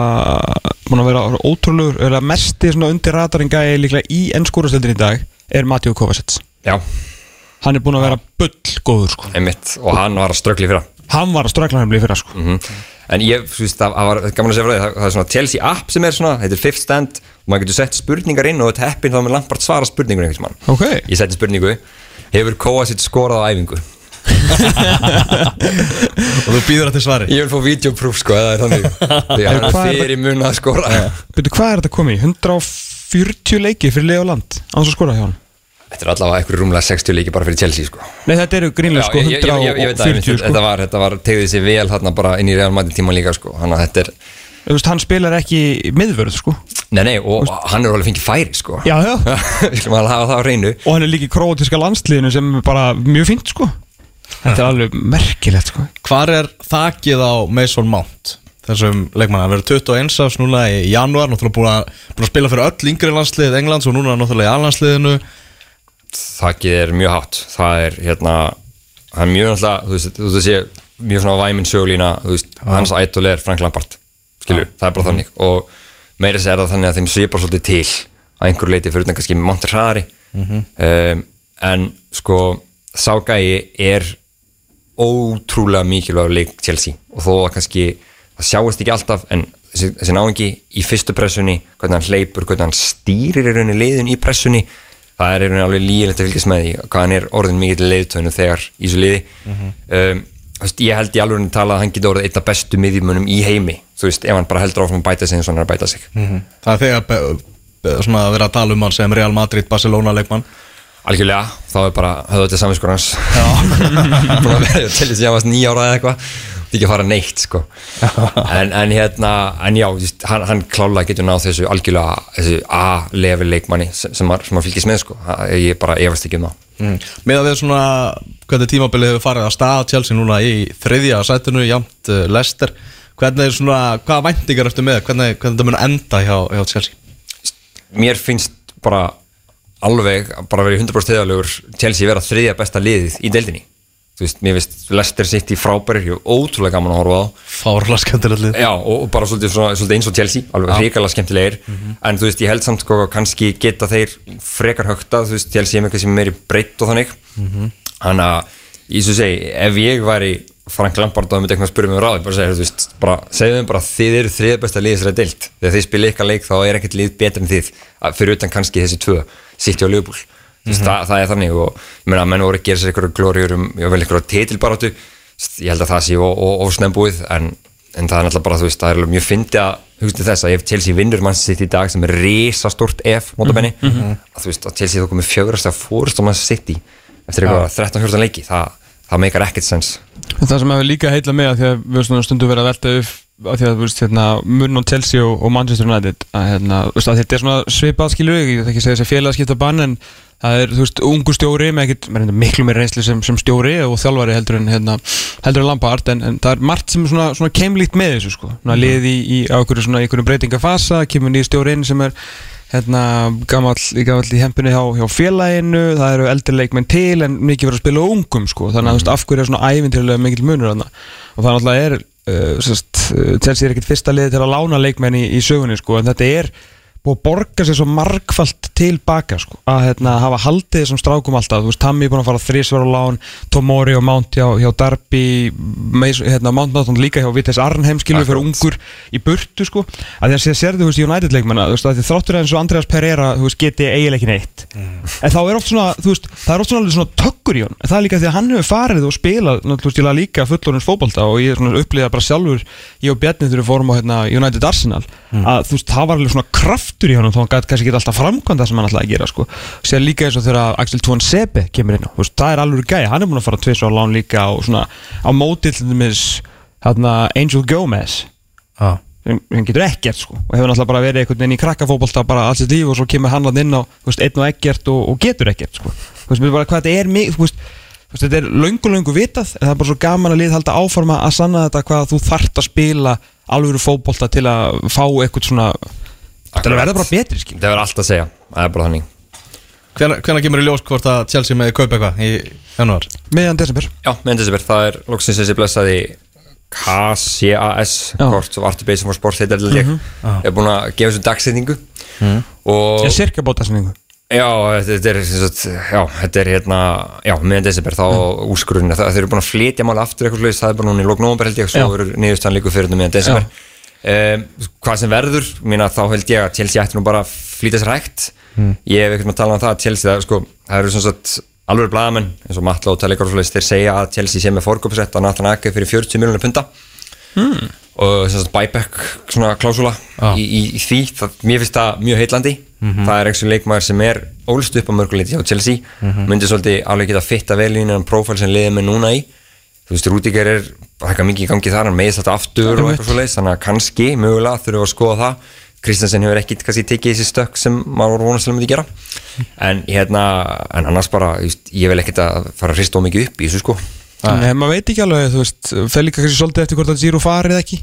búin að vera ótrúlegur eða mesti svona undir radarinn gæi líklega í ennskúrastöldin í dag er Matjó Kovacic. Já, hann er búin að vera bull góður sko. einmitt, og hann var að ströggli fyrra. Hann var að strakla hann blíð fyrir sko. mm en ég, þú veist, það, það var gaman að segja frá því það, það er svona Chelsea app sem er svona, þetta er fifth stand. Og maður getur sett spurningar inn og þetta heppin þá með Lampard svara spurningur einhvers mann ok, ég setti spurningu, hefur Kovacic skorað á æfingu? Og þú býður þetta svari. Ég vil fá videoproof sko, eða er þannig? Því hann hvað er fyrir mun að skora. Betur hvað er þetta komið í? 140 leiki fyrir leið og land á þess að skora hjá hann þetta er allavega eitthvað rúmlega 60 leiki bara fyrir Chelsea sko. Nei þetta eru grínlega sko ég, ég, ég, ég, ég veit að 140 þetta sko. var, þetta var tegðið sér vel þarna bara inn í Real Madrid tíma líka sko. Hann að þetta er, veist, hann spilar ekki miðvörð sko. Nei nei og hann er alveg fengið færi sko. Já já. Við skulum alveg hafa það á reynu og hann er líka í króatíska landsliðinu sem er bara mjög fínt sko. Þetta er alveg merkilegt sko. Hvar er þakið á Mason Mount? Þessum leikmann, hann verður 21 árs núna í janúar Náttúrulega búin að, búin að spila fyrir öll yngri landslið Englands Og núna náttúrulega í allandsliðinu þakkið er mjög hátt. Það er hérna hann er mjög náttúrulega, þú veist, þú veist sé mjög svona væminn sögulína, þú veist, hans ættul er Frank Lampard, skilur, það er bara þannig. Og meira þess er það þannig að þeim svipar svolítið til að einhver leiti fyrir utan kannski Monter Hrari um, en sko Ságæi er ótrúlega mikilvægur leik Chelsea. Og þó að kannski það sjáist ekki alltaf en þessi, þessi náingi í fyrstu pressunni hvernig hann hleypur, hvernig hann stýrir í rauninni liðin í pressunni það er í rauninni alveg lígilegt að fylgjast með því hvað hann er orðin mikill leiðtöðinu þegar í þessu liði. Um, þú veist, ég held í alveg tala að hann getur orðið eitt af bestu miðjumunum í heimi. Þú veist, ef hann bara heldur áfram að bæta sig eins og hann er að bæta sig. Það er þegar svona að vera að tala um hann sem Real Madrid, Barcelona leikmann. Algjörlega, þá er bara höfðu þetta saminskur hans. Að til þess að ég varst nýja ára eða eitthvað því ekki að fara neitt sko. En, en hérna, en já hann, hann klálega getur náð þessu algjörlega þessu A-level leikmanni sem, sem, maður- fylgist með sko, ég bara efast ekki um það. Mm. Með að við svona hvernig tímabilið hefur farið að staða Chelsea núna í þriðja sætinu Jamt uh, Lester Hvernig er svona, hvaða væntingar eftir með? Hvernig, hvernig það mun enda hjá, hjá Chelsea? Mér finnst bara alveg bara verið 100% teðalegur Chelsea vera þriðja besta liðið í deildinni þú veist, mér finnst Leicester City frábæri er ótrúlega gaman að horfa á. Skemmtilegt lið. Já, og og bara svolítið, svona, svolítið eins og Chelsea alveg hrikalega skemmtilegir. En þú veist, ég held samt sko kannski geta þeir frekar högta, þú veist, Chelsea er með eitthvað sem er meiri breytt og þannig. Þannig að, ég svo segi, ef ég væri Frank Lampard og það myndi eitthvað að spyrja mig um ráði bara segja, þú veist, bara segja þeim bara þeir eru sér að deilt þegar þið spila ykkar leik þá er ekkert lið betur en þið fyrir utan kannski þessi tvö City og Liverpool mm -hmm. það, það er þannig og ég meina að menn voru að gera sér eitthvað glóriur um, eitthvað titilbarátu ég held að það sé ofsnembúið en, en það er náttúrulega bara, þú veist, það er mjög fyndi að hugstu þess að ef Chelsea vinnur mann sitt í dag sem er risastort ef, mótabenni mm -hmm. að þú veist, að Chelsea þá komið fjögrast að fórust á mann sitt í eftir eitthvað 13-14 leiki, það, það meikar ekkert sens Það sem hefur líka heitla með að því að við höfum svona stundum verið að velta upp að því að þú veist, hérna, mun og Chelsea og, og Manchester United að, hérna, að þetta er svona svipað skilur ég, ég þekki að segja þessi félagskipta bann en það er, þú veist, ungu stjóri með ekkit, með miklu meira reynsli sem, sem stjóri og þjálfari heldur en, hérna, heldur en Lampard en, en það er margt sem er svona, svona keimlíkt með þessu sko, svona liði í, í á einhverju svona einhverju breytingafasa, kemur nýr stjóri inn sem er hérna, gamall, gamall í hempinu hjá, hjá félaginu, það eru eldri leikmenn til en mikið verið að spila ungum sko. þannig að þú veist, af hverju er svona ævintilega mikil munur þarna? Og það náttúrulega er uh, sérst, uh, Chelsea er ekkit fyrsta liði til að lána leikmenn í, í sögunni sko, en þetta er búið að borga sér svo margfalt tilbaka sko, að hérna, hafa haldið þessum strákum alltaf, þú veist, Tammy er búin að fara þrísvar á lán, Tomori og Mount hjá, hjá Darby, hérna, Mount Mount líka hjá Vitesse Arnhem skilur fyrir ungur í burtu sko. Að því að sér, þú veist, United leikmenna, þú veist, þráttur eins og Andreas Pereira, þú veist, geti eiginlega ekki neitt en þá er oft svona, þú veist, það er oft svona, alveg svona tökkur í hann, en það er líka því að hann hefur farið og spilað, náttúrulega líka fullorins fótbolta og ég er svona upplýðað bara sjálfur ég og Bjarni þegar við fórum á hérna, United Arsenal að þú veist, það var alveg svona kraftur í honum þá hann gæti kannski ekki alltaf framkvæmda sem hann alltaf að gera sko. sér líka eins og þegar Axel Tuan Sebe kemur inn á, þú veist, það er alveg gæði hann er búin að fara tvis á lán líka og svona á móti til dæmis hérna, Angel Gomez. Já hann hann getur ekkert sko. Og hefur náttúrulega bara verið einhvern veginn í krakkafóbolta bara alls sitt líf og svo kemur hann hann inn á þú veist, einn og ekkert og, og getur ekkert sko. Þú veist, bara hvað þetta er mig þú veist, þetta er löngu löngu vitað en það er bara svo gaman að lið halda áforma að sanna þetta hvað þú þart að spila alvöru fótbolta til að fá eitthvað svona þetta er verða bara betri skil Það er allt að segja, það er bara þannig. Hvenær hvenær kemur í ljós hvort að Chelsea með kaupa eitthvað í januar? meðan desember Er KCAS. Kort of Art Base for Sport heitir þetta mm er búin að gefa þessu dagsetningu. Og ég sirka bóta sinningu já, þetta er já, þetta er hérna já, meðan desember þá mm. úrskurinn það, þeir eru búin að flytja máli aftur eitthvað sluðis það er bara núna í lóknómber held ég, svo Já. verður niðurstaðan líku fyrir þetta meðan desember. Um, hvað sem verður, mína þá held ég að Chelsea ætti nú bara að flýta sér hægt. Ég hef ekkert með að tala um það að Chelsea það, er, sko, það eru svona alveg blaðamenn eins og Matla og Telegor þeir segja að Chelsea sé með fórgópsett að Nathan Ake fyrir 40 miljonar punta og sem sagt buyback svona klásula Já. í, í, í því, það, mér finnst það mjög heitlandi það er einhversu leikmaður sem er ólst upp á mörguleiti hjá Chelsea. Myndi svolítið alveg geta fitta vel í innan prófæl sem liðið með núna í. Þú veist, Rúdiger er það er eitthvað mikið í gangi þar, hann meðist þetta aftur og eitthvað svo leiðis, þannig að kannski, mögulega þurfum við að skoða það Kristensen hefur ekkit kannski tekið þessi stökk sem maður voru vonast að myndi gera. En, hérna, en annars bara, veist, ég vil ekkit að fara að hrista of mikið upp í þessu sko. Nei, maður veit ekki alveg, þú veist, fer líka kannski svolítið eftir hvort að Giro farið ekki?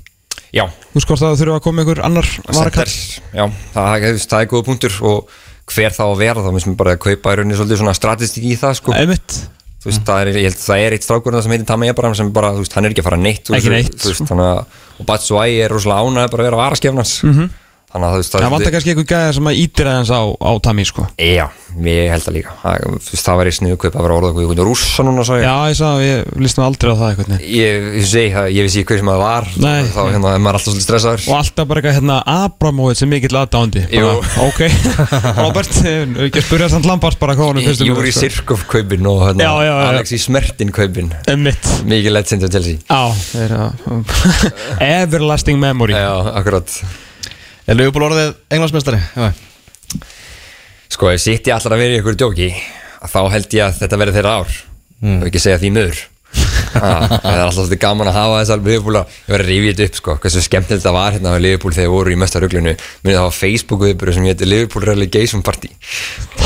Já, Þú veist hvort það þurfa að koma einhver annar varakall? Já, það, það, það, það er góða punktur og hver þá að vera þá minnst mér bara að kaupa í rauninni svolítið svona stratistik í það sko. Einmitt. Þú veist, það er, ég held, það er eitt strákur sem heitir Tama Abraham sem bara, þú veist, hann er ekki að fara neitt Ekki neitt. veist, þannig að, og Batshuayi er rosalega bara að vera varaskefnans. Mhm. Þannig að þú veist, Það vantar kannski einhver gæða sem að ítir aðeins á, á Tami sko. Já, ég held það líka. Það, þú veist, það væri sniðu kaup að vera orðað eitthvað rússa núna, svo ég. Já, ég sagði, ég listum aldrei á það eitthvað ég, ég segi það, ég vissi ekki hver sem það var. Nei. þá hérna, er maður alltaf svolítið stressaður. Og alltaf bara eitthvað hérna Abramovit sem mikill aðdándi Jú. Ok, Robert, eh, ekki að spyrja samt Lampars bara hvað honum finnst um Júri Er Leopold orðið englandsmeistari? Já. Sko, ég allar að vera í ykkur djóki þá held ég að þetta verði þeirra ár mm. og ekki segja því miður ah, Það er alltaf svolítið gaman að hafa að ég var að rifja þetta upp sko hversu skemmtilegt það var hérna á Liverpool þegar voru í mesta ruglunu minni það var Facebook viðbúru sem hétti Liverpool Relegation Party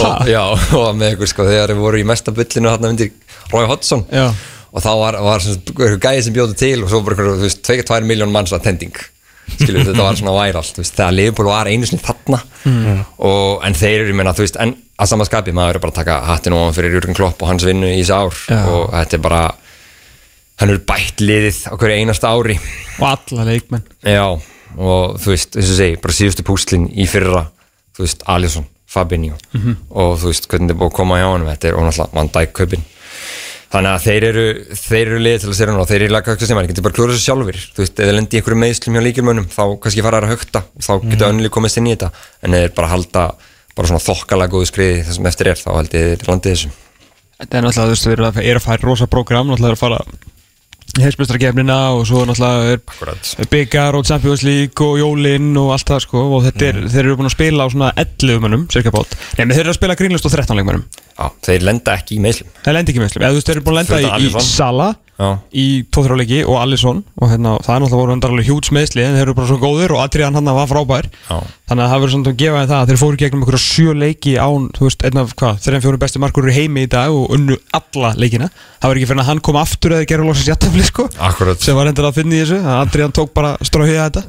og, já, og með ykkur sko þegar þeir voru í mesta bullinu hérna undir Roy Hodgson Já. og þá var, var svona gæði sem bjóði til og svo veist, 2-2 miljón manns að tending skilur þetta var svona væral þú veist, þegar Liverpool var einu sinni þarna. Og, en þeir eru, ég meina, þú veist en að samaskapi, maður er bara að taka hattin ofan fyrir Jürgen Klopp og hans vinnu í þessu ár. Já. og þetta er bara hann er bætt liðið á hverju einasta ári. Og alla leikmenn. Já, og þú veist, þess að segja bara síðustu púslin í fyrra þú veist, Alisson, Fabinho. Og þú veist, hvernig þetta búið að koma hjá hann þetta er ónáttúrulega Van Dijk kaupin þannig að þeir eru, þeir eru liðið til að segja hann og þeir eru laga, hvað sem er, getur bara klúra þessu sjálfur þú veist, eða lendi einhverju meðslum hjá líkilmönnum þá kannski fara þær að högta og þá getur mm önnli komist inn í þetta. En eða bara halda bara svona þokkalega góðu skriði það sem eftir er, þá held ég þeir landið þessu. Þetta er náttúrulega, þú veist, þeir eru að, færa rosa program Náttúrulega að fara í heimsmyndstarkefnina Og svo náttúrulega er Akkurat. Byggar og Champions League og Jólin og allt það sko Og þetta er, þeir eru búin að spila á svona 11 mönnum Cirka Nei, menn þeir eru að spila grínlust og 13 leikmönnum. Já, þeir lenda ekki í meðslum Það lendi ekki með slum Eða þú veist, þeir eru búin að lenda í, í. Sala Já. Í 2-3 leiki og Alisson Og hérna, það er náttúrulega voru undar alveg hjúts meðsli En þeir eru bara svo góðir og Adrian hann var frábær. Já. Þannig að það verður svona að gefa það að Þeir fóru gegnum einhverja sjö leiki án Þú veist, einn af hvað, þeirra fjórum bestu markur í heimi í dag Og unnu alla leikina. Það var ekki fyrir að hann kom aftur eða gerur loksins jættafli sko Akkurat. sem var endur að finna í þessu að Adrian tók bara stráhið þetta.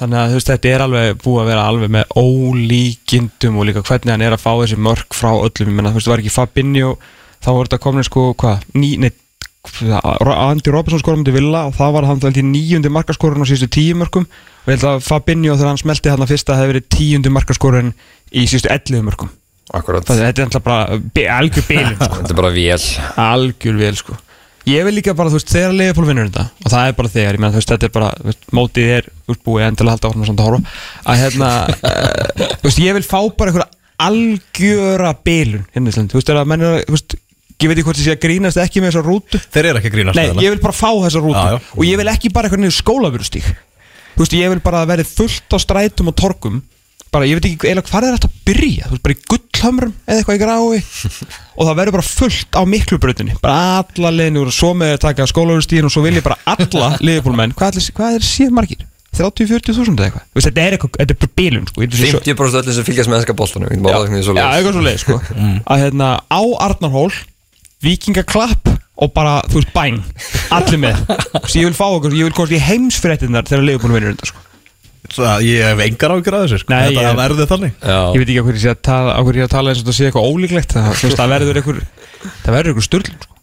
Þannig að þú veist, þetta er alveg búið að vera alveg með ólíkindum og líka hvernig hann er að fá þessi mörk frá öllum, ég menna, þú veist, það var ekki Fabinho, þá voru þetta komin sko, hvað, ný, nei, Andi Robinson skorum til Villa og það var hann til nýjundi markaskorun á síðustu tíu mörkum. Og ég held að Fabinho þegar hann smelti hann að fyrsta hefði verið tíundi markaskorun í síðustu 11 mörkum. Akkurat. Það þetta er alltaf bara algjör bílum sko. Þetta er bara vél. Algjör vel sko. Ég vil líka bara, þú veist, þegar Leopold vinnur þetta og það er bara þegar, ég meina, þú veist, þetta er bara veist, mótið er útbúið en til að halda samt að horfa að hérna, uh, veist, ég vil fá bara einhverja algjöra bilun hérna þú veist, ég veit ekki hvort ég sé að grínast ekki með þessa rútu. Þeir eru ekki að grínast Nei, með ég vil bara fá þessa rútu. Já, já. og ég vil ekki bara eitthvað niður skólavörustík Þú veist, ég vil bara að verði fullt á strætum og torkum bara, ég veit ekki eiginlega hvað er þetta að byrja. Þú veist, bara í gullhamrum eða eitthvað í grái. Og það verður bara fullt á miklubrautinni. Bara alla leðinu og svo með að taka skólavörustíkin og svo vil ég bara alla liðbólmenn, hvað, ætli- hvað er síðan margir? 30-40 þúsund eða eitthvað? Þú veist, þetta er eitthvað, þetta er bara bílun sko. Ég- þetta er svo- 50% öllum sem fylgjast með ennska svo Já, eitthvað svo leið sko að hérna á Arnarhól vikingaklapp og bara, þú veist, bæn. Allir með, svo ég vil fá okkur ég vil komast í heimsfréttinnar þegar leiðbúin vinnur þetta sko. Það, ég hef engar ágjur að þessu sko. Nei, Þetta ég- verður þannig. Ég veit ekki okkur ég sé að tala, okkur ég er að tala eins og þetta sé eitthvað ólíklegt. Það, þú veist, það verður einhver það verður einhver styrlun sko.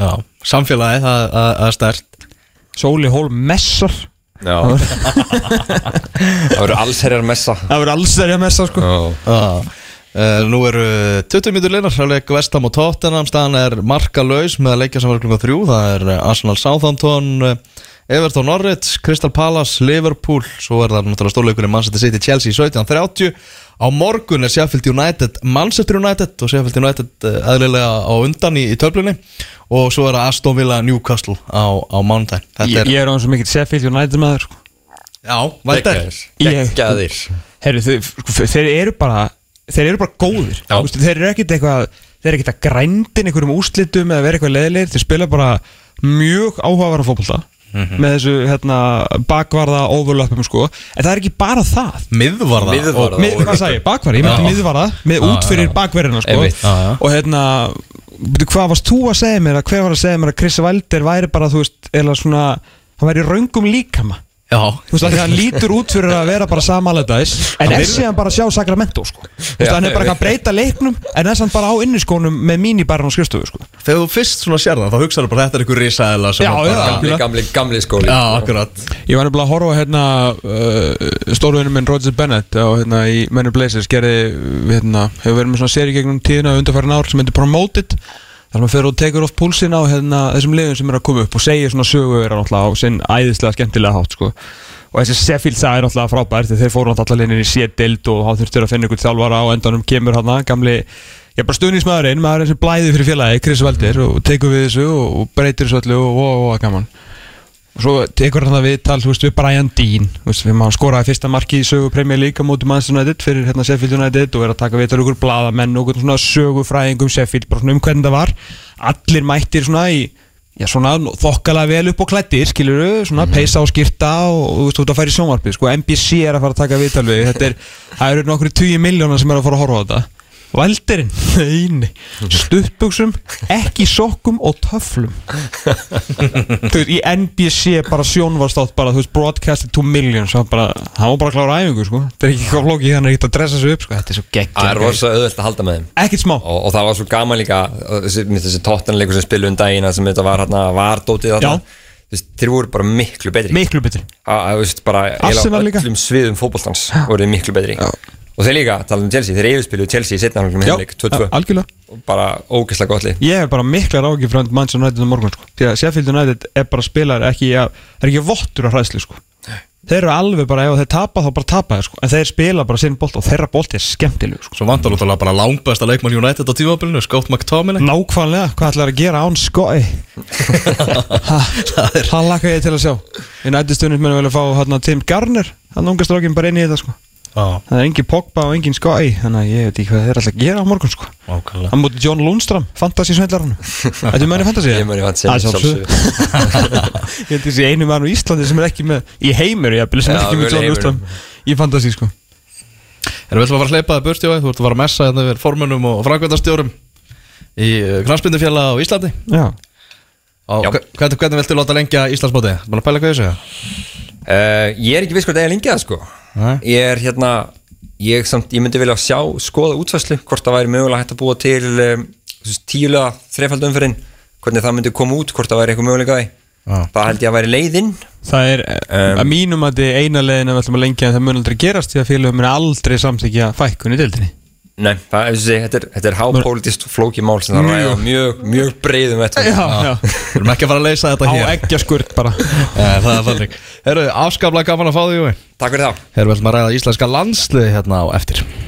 Já, samfélagi, það það- það er stert Sóli Hól messar. Já. Það verður allsherjar messa það verður alls þeirri að messa sko. Já. Já Uh, nú eru 20 minnur linar frá leik Vestam og Tottenham. Staðan er markalaus með að leikja sem var klukkan þrjú. Það er eh, Arsenal Southampton uh, Everton Norwich, Crystal Palace Liverpool, svo er það náttúrulega stórleikurinn Manchester City, Chelsea 17.30 á morgun er Sheffield United Manchester United og Sheffield United eðlilega á undan í, í töflunni. Og svo er það Aston Villa Newcastle á, á mánudaginn. Ég, þetta er, ég er á eins og mikill Sheffield United maður sko. já, vært er þeir eru bara þeir eru bara góðir. Veist, þeir eru ekkit eitthvað þeir eru ekkit að grændin einhverjum úrslitum eða vera eitthvað leðilegir, þeir spila bara mjög áhugavara fótbolta með þessu hérna, bakvarða overlappum sko, en það er ekki bara það. Miðvarða. Miðvarða. og- Mið, hvað sagði ég, bakvarði, ég myndi miðvarða með út fyrir bakverðina sko. Og hérna hvað varst þú að segja mér, að hver var að segja mér að Chris Valder væri bara, þú veist, eða svona hann væri raungum líkama Þú veist, hann lítur út fyrir að vera bara samalætaðis En er síðan bara að sjá Sacramento, sko. Þú veist, hann er bara að breyta leiknum En er samt bara á inniskónum með mínibarn og skrifstofu, sko. Þegar þú fyrst svona sér það, þá hugsaðu bara þetta er einhver risaðila sem Já, já, bara- Gamli, gamli, gamli skóli Já, akkurat. Ég var nefnilega að horfa hérna uh, Stórvinni minn Roger Bennett á, hérna, í Men in Blazers gerði, hérna, hefur verið með svona seri gegnum tíðina undarfærin ár sem heitir Promoted þar að fyrir og tekur oft púlsinn á hérna, þessum liðum sem er að koma upp og segir svona sögur náttúrulega á sinn æðislega skemmtilega hátt sko. og þessi Sheffield saga er náttúrulega frábær þegar þeir fóru náttúrulega inn í sétild og þá þurftur að finna ykkur þjálfara á endanum kemur hann gamli Já, bara stuðnismæðurinn, maðurinn sem blæði fyrir félagi, Chris Veldir og tekur við þessu og, og breytir þessu öllu og, og, og, og gaman og svo tekur hann það viðtal þú veist, við Brian Dean. Veist, við maður skoraði fyrsta marki í sögu Premier League á móti Manchester United fyrir hérna Sheffield United og er að taka viðtal ykkur bladamenn og okkur svona sögufræðingum Sheffield bara svona um hvernig það var. Allir mættir svona í já svona þokkalega vel upp á klættir skilur svona peysa og skýrta og, þú veist, þú ert að í sjónvarpið. Sko NBC er að fara að taka viðtal við. Þetta er, það eru nokkru 20 miljónar sem er að fara að horfa á þetta Valdirinn, neini Stuttbuxum, ekki sokkum og töflum. Þú veist, í NBC bara sjónvarstátt bara, þú veist, broadcasted to millions. Hann var bara klára æfingu, sko. Þetta er ekki hvað flóki, hann er ekkert að dressa sig upp, sko. Þetta er svo Það er rosa auðvöld að halda með þeim. Ekkert smá. Og, og það var svo gaman líka þessi, tóttanleikur sem spilu um dagina sem þetta var hérna vardótið Já. þarna veist, þeir voru bara miklu betri. Miklu betri. Að, að, þú veist, bara Arsenal á öllum sviðum fótboltans voru miklu betri og þeir líka, tala um Chelsea, þeir yfirspilu Chelsea í setna hálfum heimleik, 2-2 algjörlega. Og bara ógeðslega gott lið. Ég hef bara miklar ágjur frá Manchester United á morgun, sko. Því að Sheffield United er bara spilar ekki, að, það er ekki vottur af hræðslu, sko. Þeir eru alveg bara, ef þeir tapa þá bara tapa þeir, sko. En þeir spila bara sinn bolt og þeirra bolt er skemmtileg, sko. Svo vantar úttalega bara langbæsta leikmann United á tímabilinu, Scott McTominay. Nákvæmlega, hvað ætlar að gera án skoi Hann lakka ég til að sjá? Í nættistundin munum vilja fá hérna, Tim Garner. Hann unga strákin bara inn í þetta Já, Það er engin Pogba og engin skoi Þannig að ég veit ekki hvað þeir að gera á morgun sko. Hann múti John Lundstram, fantasy svendlarinn Þetta er mönni fantasy Ég muni fantasy, Það er. Ég held þessi einu mann á Íslandi sem er ekki með Í heimur, ég sem er Já, ekki með John. Lundstram Í fantasy sko. Erum við ætlum að fara að hleypa það burt í Þú ert að fara að messa þetta við formunum og framkvæmdastjórum í knastbindufjalla á Íslandi. Já. Hvernig, viltu láta lengja að pæla hvað ég? Uh, er ekki viss hvort það er lengið það sko. Ég er hérna Ég, samt, ég myndi vilja sjá, skoða útfæslu Hvort það væri mögulega hægt að búa til um, Tíulega þrefald umfyrin Hvernig það myndi koma út, hvort það væri eitthvað mögulega Já. Það held ég að væri leiðinn Það er Um, að mínum að þið eina leiðin að við ætlum að lengja en það mun aldrei gerast því að félögum mun aldrei samþykja fækkun í dildinni Nei, það, er, þetta er, þetta er hápolítist flóki mál sem það ræða mjög, mjög breiðum vettvang. Já, já, Við erum ekki að fara að leysa þetta á hér. ekki skurt bara Það er þannig. Herru, afskaplega gaman að fá því Jói. Takk fyrir það. Herru, við ætlum að ræða íslenska landsliði hérna á eftir